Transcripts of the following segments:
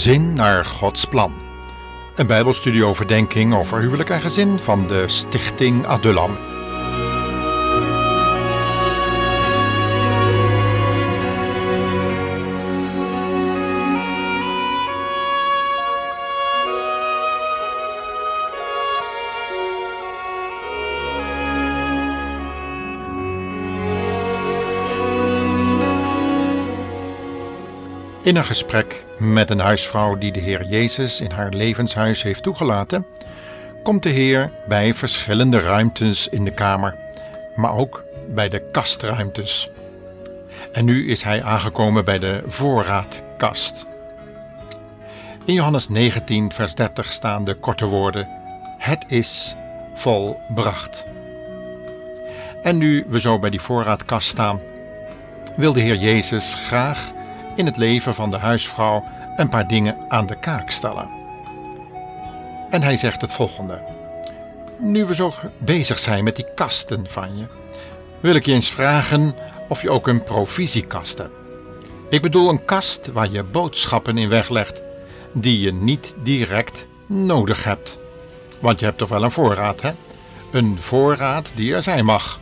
Gezin naar Gods plan. Een Bijbelstudie overdenking over huwelijk en gezin van de Stichting Adullam. Een gesprek met een huisvrouw die de Heer Jezus in haar levenshuis heeft toegelaten, komt de Heer bij verschillende ruimtes in de kamer, maar ook bij de kastruimtes. En nu is hij aangekomen bij de voorraadkast. In Johannes 19, vers 30 staan de korte woorden: Het is volbracht. En nu we zo bij die voorraadkast staan, wil de Heer Jezus graag in het leven van de huisvrouw een paar dingen aan de kaak stellen. En hij zegt het volgende. Nu we zo bezig zijn met die kasten van je, wil ik je eens vragen of je ook een provisiekast hebt. Ik bedoel een kast waar je boodschappen in weglegt die je niet direct nodig hebt. Want je hebt toch wel een voorraad, hè? Een voorraad die er zijn mag.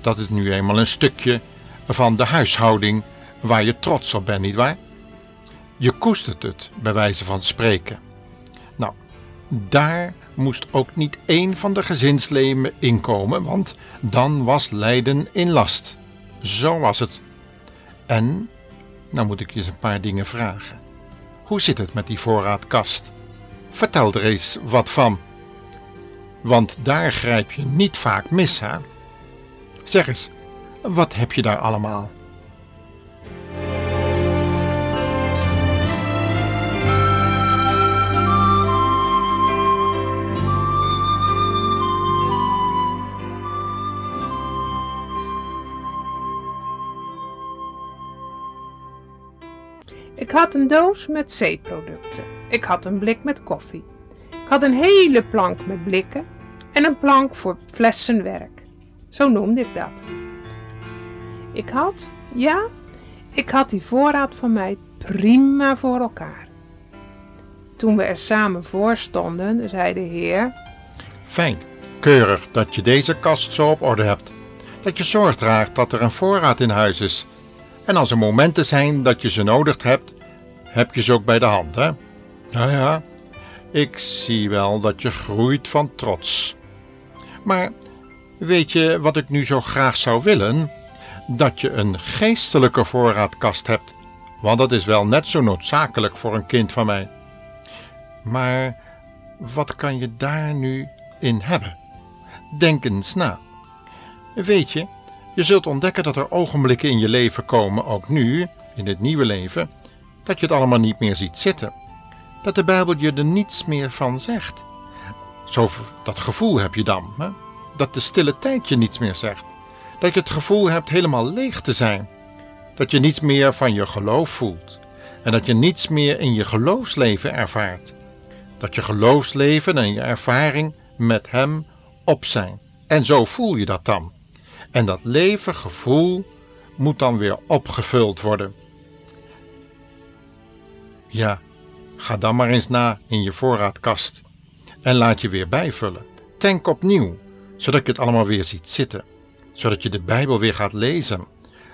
Dat is nu eenmaal een stukje van de huishouding waar je trots op bent, nietwaar? Je koestert het, bij wijze van spreken. Nou, daar moest ook niet één van de gezinsleden inkomen, want dan was lijden in last. Zo was het. En, nou moet ik je eens een paar dingen vragen. Hoe zit het met die voorraadkast? Vertel er eens wat van. Want daar grijp je niet vaak mis, hè? Zeg eens, wat heb je daar allemaal? Ik had een doos met zeeproducten. Ik had een blik met koffie. Ik had een hele plank met blikken en een plank voor flessenwerk. Zo noemde ik dat. Ik had, ja, ik had die voorraad van mij prima voor elkaar. Toen we er samen voor stonden, zei de heer: Fijn, keurig dat je deze kast zo op orde hebt. Dat je zorg draagt dat er een voorraad in huis is. En als er momenten zijn dat je ze nodig hebt, heb je ze ook bij de hand, hè? Nou ja, ik zie wel dat je groeit van trots. Maar weet je wat ik nu zo graag zou willen? Dat je een geestelijke voorraadkast hebt, want dat is wel net zo noodzakelijk voor een kind van mij. Maar wat kan je daar nu in hebben? Denk eens na. Weet je, je zult ontdekken dat er ogenblikken in je leven komen, ook nu, in het nieuwe leven, dat je het allemaal niet meer ziet zitten. Dat de Bijbel je er niets meer van zegt. Zo, dat gevoel heb je dan, hè? dat de stille tijd je niets meer zegt. Dat je het gevoel hebt helemaal leeg te zijn. Dat je niets meer van je geloof voelt. En dat je niets meer in je geloofsleven ervaart. Dat je geloofsleven en je ervaring met Hem op zijn. En zo voel je dat dan. En dat leven gevoel moet dan weer opgevuld worden. Ja, ga dan maar eens na in je voorraadkast en laat je weer bijvullen. Tank opnieuw, zodat je het allemaal weer ziet zitten, zodat je de Bijbel weer gaat lezen,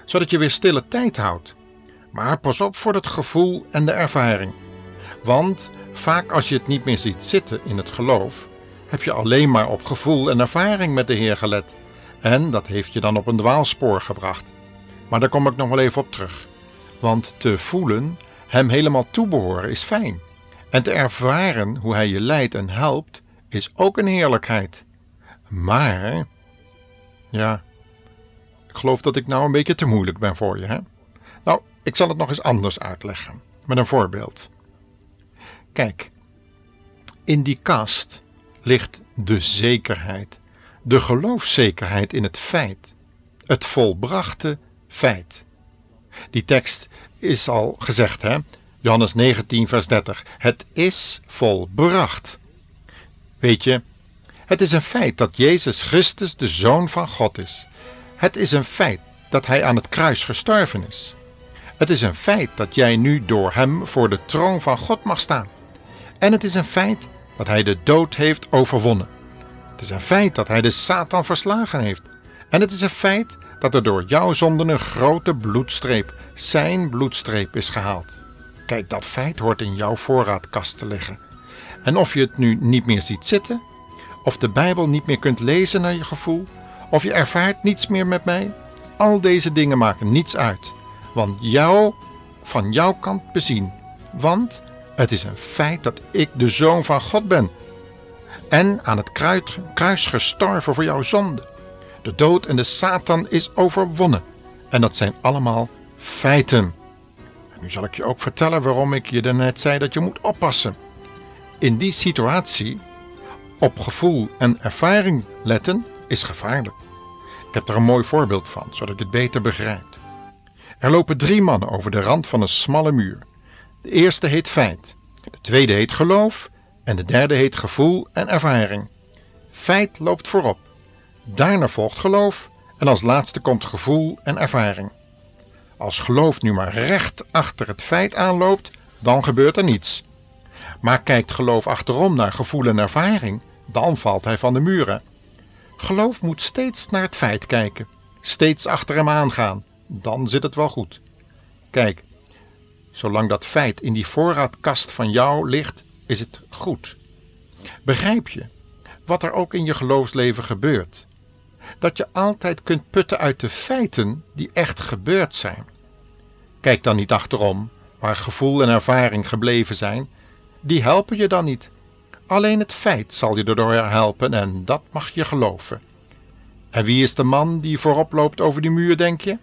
zodat je weer stille tijd houdt. Maar pas op voor het gevoel en de ervaring. Want vaak als je het niet meer ziet zitten in het geloof, heb je alleen maar op gevoel en ervaring met de Heer gelet. En dat heeft je dan op een dwaalspoor gebracht. Maar daar kom ik nog wel even op terug. Want te voelen hem helemaal toebehoren is fijn. En te ervaren hoe hij je leidt en helpt is ook een heerlijkheid. Maar, ja, ik geloof dat ik nou een beetje te moeilijk ben voor je, hè? Nou, ik zal het nog eens anders uitleggen, met een voorbeeld. Kijk, in die kast ligt de zekerheid, de geloofszekerheid in het feit, het volbrachte feit. Die tekst is al gezegd, hè? Johannes 19, vers 30. Het is volbracht. Weet je, het is een feit dat Jezus Christus de Zoon van God is. Het is een feit dat Hij aan het kruis gestorven is. Het is een feit dat jij nu door Hem voor de troon van God mag staan. En het is een feit dat Hij de dood heeft overwonnen. Het is een feit dat Hij de Satan verslagen heeft. En het is een feit dat er door jouw zonden een grote bloedstreep, zijn bloedstreep, is gehaald. Kijk, dat feit hoort in jouw voorraadkast te liggen. En of je het nu niet meer ziet zitten, of de Bijbel niet meer kunt lezen naar je gevoel, of je ervaart niets meer met mij, al deze dingen maken niets uit. Want jou, van jouw kant bezien. Want het is een feit dat ik de zoon van God ben. En aan het kruis gestorven voor jouw zonde. De dood en de Satan is overwonnen. En dat zijn allemaal feiten. nu zal ik je ook vertellen waarom ik je daarnet zei dat je moet oppassen. In die situatie op gevoel en ervaring letten is gevaarlijk. Ik heb er een mooi voorbeeld van, zodat je het beter begrijpt. Er lopen drie mannen over de rand van een smalle muur. De eerste heet feit, de tweede heet geloof en de derde heet gevoel en ervaring. Feit loopt voorop, daarna volgt geloof en als laatste komt gevoel en ervaring. Als geloof nu maar recht achter het feit aanloopt, dan gebeurt er niets. Maar kijkt geloof achterom naar gevoel en ervaring, dan valt hij van de muren. Geloof moet steeds naar het feit kijken, steeds achter hem aangaan, dan zit het wel goed. Kijk, zolang dat feit in die voorraadkast van jou ligt, is het goed. Begrijp je wat er ook in je geloofsleven gebeurt? Dat je altijd kunt putten uit de feiten die echt gebeurd zijn. Kijk dan niet achterom, waar gevoel en ervaring gebleven zijn, die helpen je dan niet. Alleen het feit zal je erdoor helpen en dat mag je geloven. En wie is de man die voorop loopt over die muur, denk je?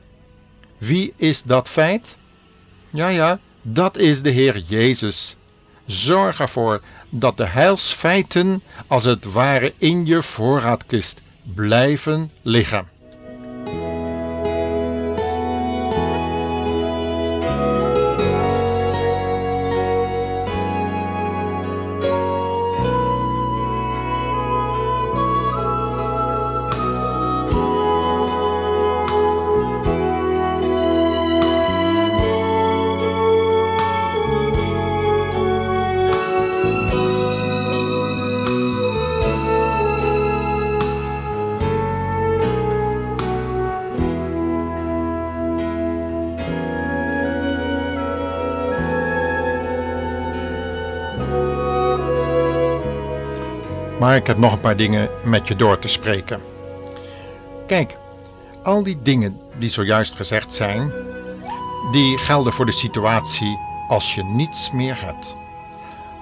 Wie is dat feit? Ja, ja, dat is de Heer Jezus. Zorg ervoor dat de heilsfeiten als het ware in je voorraadkist blijven liggen. Maar ik heb nog een paar dingen met je door te spreken. Kijk, al die dingen die zojuist gezegd zijn, die gelden voor de situatie als je niets meer hebt.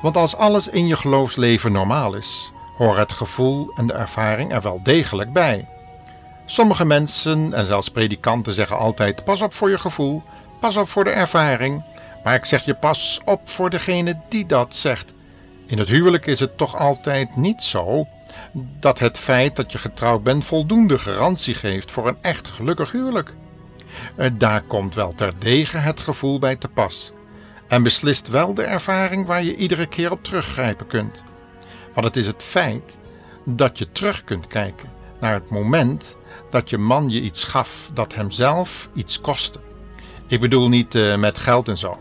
Want als alles in je geloofsleven normaal is, horen het gevoel en de ervaring er wel degelijk bij. Sommige mensen en zelfs predikanten zeggen altijd: pas op voor je gevoel, pas op voor de ervaring. Maar ik zeg je pas op voor degene die dat zegt. In het huwelijk is het toch altijd niet zo dat het feit dat je getrouwd bent voldoende garantie geeft voor een echt gelukkig huwelijk. Eh, daar komt wel terdege het gevoel bij te pas en beslist wel de ervaring waar je iedere keer op teruggrijpen kunt. Want het is het feit dat je terug kunt kijken naar het moment dat je man je iets gaf dat hemzelf iets kostte. Ik bedoel niet uh, met geld en zo.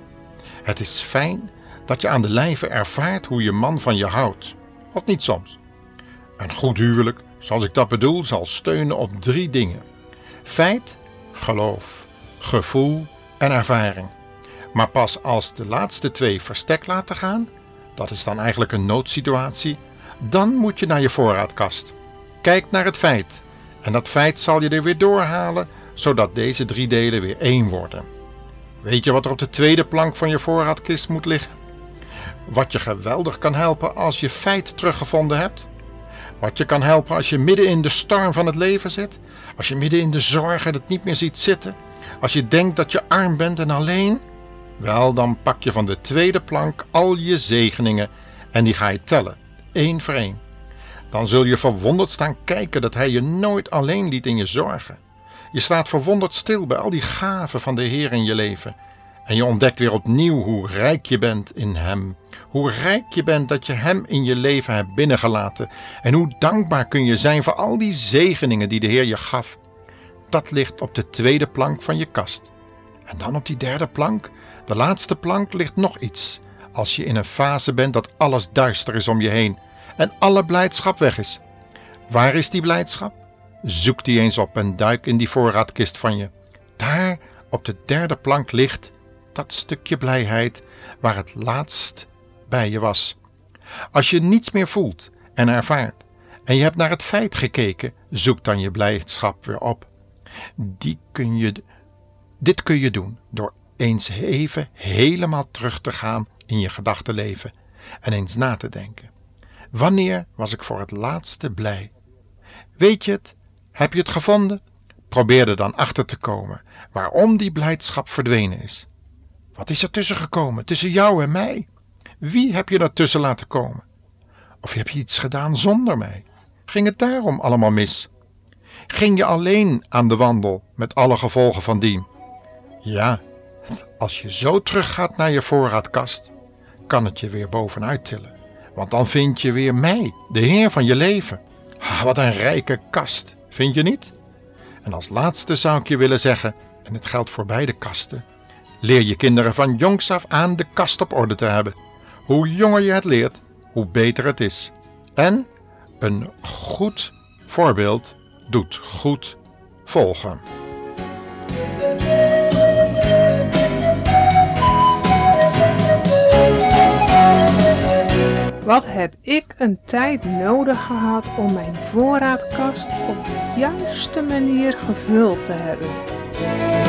Het is fijn dat je aan de lijve ervaart hoe je man van je houdt, of niet soms. Een goed huwelijk, zoals ik dat bedoel, zal steunen op drie dingen: feit, geloof, gevoel en ervaring. Maar pas als de laatste twee verstek laten gaan, dat is dan eigenlijk een noodsituatie, dan moet je naar je voorraadkast. Kijk naar het feit, en dat feit zal je er weer doorhalen, zodat deze drie delen weer één worden. Weet je wat er op de tweede plank van je voorraadkist moet liggen? Wat je geweldig kan helpen als je feit teruggevonden hebt. Wat je kan helpen als je midden in de storm van het leven zit. Als je midden in de zorgen het niet meer ziet zitten. Als je denkt dat je arm bent en alleen. Wel, dan pak je van de tweede plank al je zegeningen en die ga je tellen, één voor één. Dan zul je verwonderd staan kijken dat Hij je nooit alleen liet in je zorgen. Je staat verwonderd stil bij al die gaven van de Heer in je leven. En je ontdekt weer opnieuw hoe rijk je bent in Hem. Hoe rijk je bent dat je Hem in je leven hebt binnengelaten. En hoe dankbaar kun je zijn voor al die zegeningen die de Heer je gaf. Dat ligt op de tweede plank van je kast. En dan op die derde plank, de laatste plank, ligt nog iets. Als je in een fase bent dat alles duister is om je heen en alle blijdschap weg is. Waar is die blijdschap? Zoek die eens op en duik in die voorraadkist van je. Daar op de derde plank ligt dat stukje blijheid waar het laatst bij je was. Als je niets meer voelt en ervaart en je hebt naar het feit gekeken, zoek dan je blijdschap weer op. Die kun je, dit kun je doen door eens even helemaal terug te gaan in je gedachtenleven en eens na te denken. Wanneer was ik voor het laatste blij? Weet je het? Heb je het gevonden? Probeer er dan achter te komen waarom die blijdschap verdwenen is. Wat is er tussen gekomen, tussen jou en mij? Wie heb je daartussen laten komen? Of heb je iets gedaan zonder mij? Ging het daarom allemaal mis? Ging je alleen aan de wandel met alle gevolgen van dien? Ja, als je zo teruggaat naar je voorraadkast, kan het je weer bovenuit tillen. Want dan vind je weer mij, de Heer van je leven. Ah, wat een rijke kast, vind je niet? En als laatste zou ik je willen zeggen, en het geldt voor beide kasten, leer je kinderen van jongs af aan de kast op orde te hebben. Hoe jonger je het leert, hoe beter het is. En een goed voorbeeld doet goed volgen. Wat heb ik een tijd nodig gehad om mijn voorraadkast op de juiste manier gevuld te hebben?